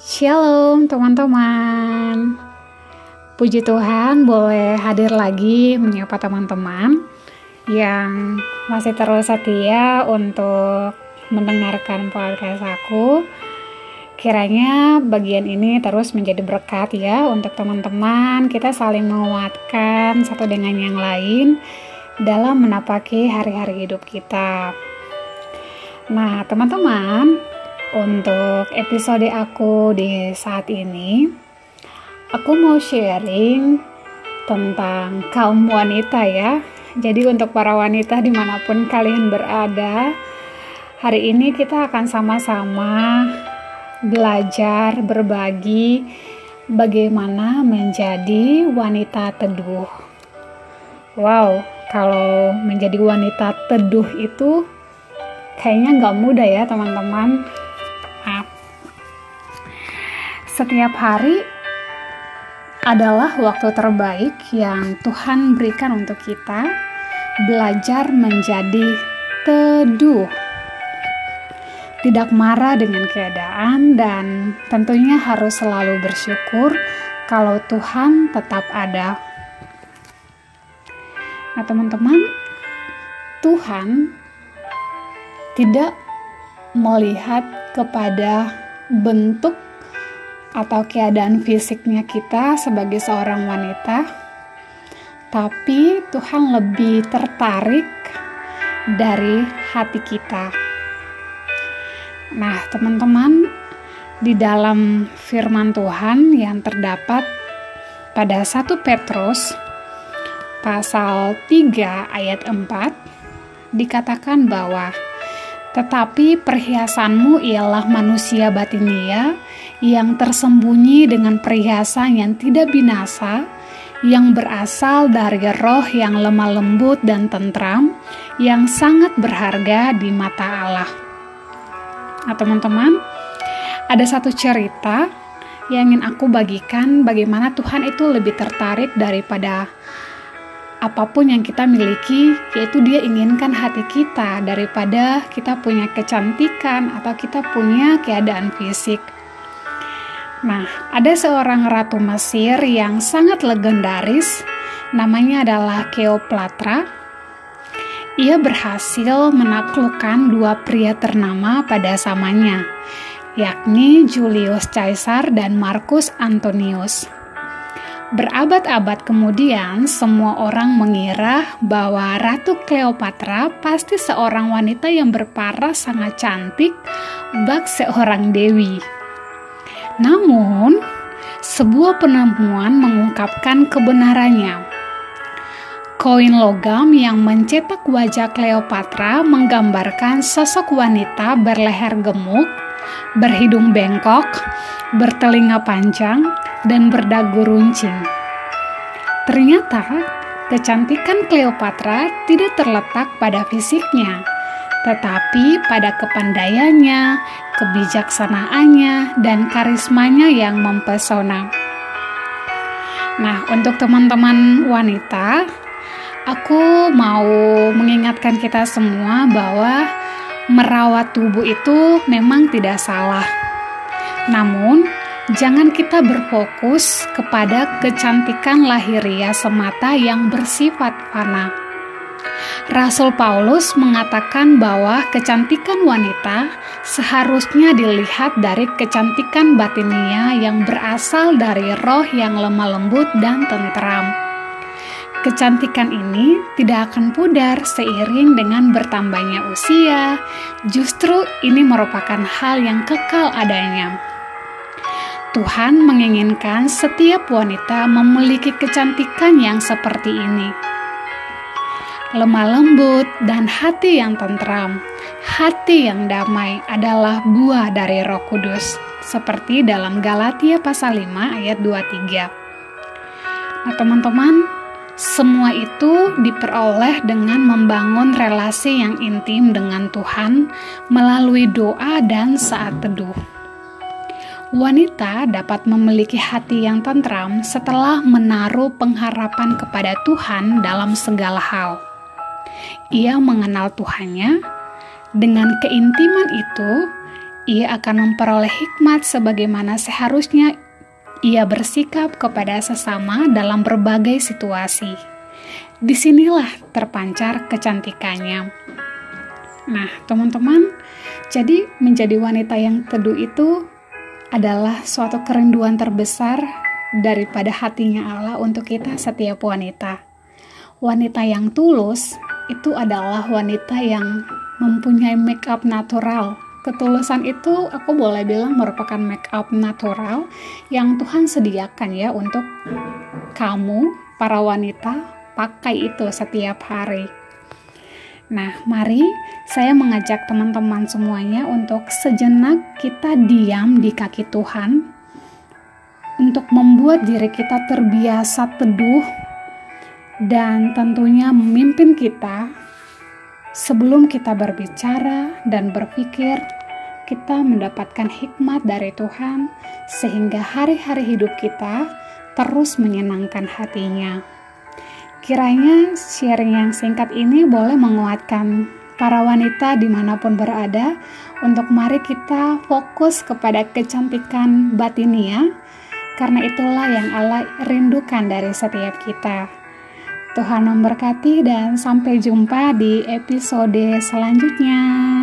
Shalom teman-teman. Puji Tuhan boleh hadir lagi menyapa teman-teman yang masih terus setia untuk mendengarkan podcast aku. Kiranya bagian ini terus menjadi berkat ya untuk teman-teman. Kita saling menguatkan satu dengan yang lain dalam menapaki hari-hari hidup kita. Nah, teman-teman, untuk episode aku di saat ini, aku mau sharing tentang kaum wanita ya. Jadi untuk para wanita di mana pun kalian berada, hari ini kita akan sama-sama belajar berbagi bagaimana menjadi wanita teduh. Wow, kalau menjadi wanita teduh itu kayaknya nggak mudah ya teman-teman. Setiap hari adalah waktu terbaik yang Tuhan berikan untuk kita belajar menjadi teduh. Tidak marah dengan keadaan dan tentunya harus selalu bersyukur kalau Tuhan tetap ada Nah, teman-teman, Tuhan tidak melihat kepada bentuk atau keadaan fisiknya kita sebagai seorang wanita, tapi Tuhan lebih tertarik dari hati kita. Nah, teman-teman, di dalam firman Tuhan yang terdapat pada 1 Petrus pasal 3 ayat 4 dikatakan bahwa tetapi perhiasanmu ialah manusia batinia yang tersembunyi dengan perhiasan yang tidak binasa, yang berasal dari roh yang lemah lembut dan tentram, yang sangat berharga di mata Allah. Nah, teman-teman, ada satu cerita yang ingin aku bagikan bagaimana Tuhan itu lebih tertarik daripada apa pun yang kita miliki, yaitu dia inginkan hati kita daripada kita punya kecantikan atau kita punya keadaan fisik. Nah, ada seorang ratu Mesir yang sangat legendaris, namanya adalah Cleopatra. Ia berhasil menaklukkan dua pria ternama pada zamannya, yakni Julius Caesar dan Marcus Antonius. Berabad-abad kemudian, semua orang mengira bahwa Ratu Cleopatra pasti seorang wanita yang berparas sangat cantik, bak seorang dewi. Namun, sebuah penemuan mengungkapkan kebenarannya. Koin logam yang mencetak wajah Cleopatra menggambarkan sosok wanita berleher gemuk, berhidung bengkok, bertelinga panjang, dan berdagu runcing. Ternyata, kecantikan Cleopatra tidak terletak pada fisiknya, tetapi pada kepandaiannya, kebijaksanaannya, dan karismanya yang mempesona. Nah, untuk teman-teman wanita, aku mau mengingatkan kita semua bahwa merawat tubuh itu memang tidak salah. Namun, jangan kita berfokus kepada kecantikan lahiria semata yang bersifat fana. Rasul Paulus mengatakan bahwa kecantikan wanita seharusnya dilihat dari kecantikan batinia yang berasal dari roh yang lemah lembut dan tentram. Kecantikan ini tidak akan pudar seiring dengan bertambahnya usia, justru ini merupakan hal yang kekal adanya. Tuhan menginginkan setiap wanita memiliki kecantikan yang seperti ini. Lemah lembut dan hati yang tentram, hati yang damai adalah buah dari Roh Kudus, seperti dalam Galatia pasal 5 ayat 23. Nah, teman-teman, semua itu diperoleh dengan membangun relasi yang intim dengan Tuhan melalui doa dan saat teduh. Wanita dapat memiliki hati yang tentram setelah menaruh pengharapan kepada Tuhan dalam segala hal. Ia mengenal Tuhannya, dengan keintiman itu ia akan memperoleh hikmat sebagaimana seharusnya ia bersikap kepada sesama dalam berbagai situasi. Di sinilah terpancar kecantikannya. Nah, teman-teman, jadi menjadi wanita yang teduh itu adalah suatu kerinduan terbesar daripada hatinya Allah untuk kita setiap wanita. Wanita yang tulus itu adalah wanita yang mempunyai make up natural ketulusan itu aku boleh bilang merupakan make up natural yang Tuhan sediakan ya untuk kamu para wanita pakai itu setiap hari. Nah, mari saya mengajak teman-teman semuanya untuk sejenak kita diam di kaki Tuhan untuk membuat diri kita terbiasa teduh dan tentunya memimpin kita Sebelum kita berbicara dan berpikir, kita mendapatkan hikmat dari Tuhan, sehingga hari-hari hidup kita terus menyenangkan hatinya. Kiranya sharing yang singkat ini boleh menguatkan para wanita di mana pun berada untuk mari kita fokus kepada kecantikan batinia karena itulah yang Allah rindukan dari setiap kita. Tuhan memberkati dan sampai jumpa di episode selanjutnya.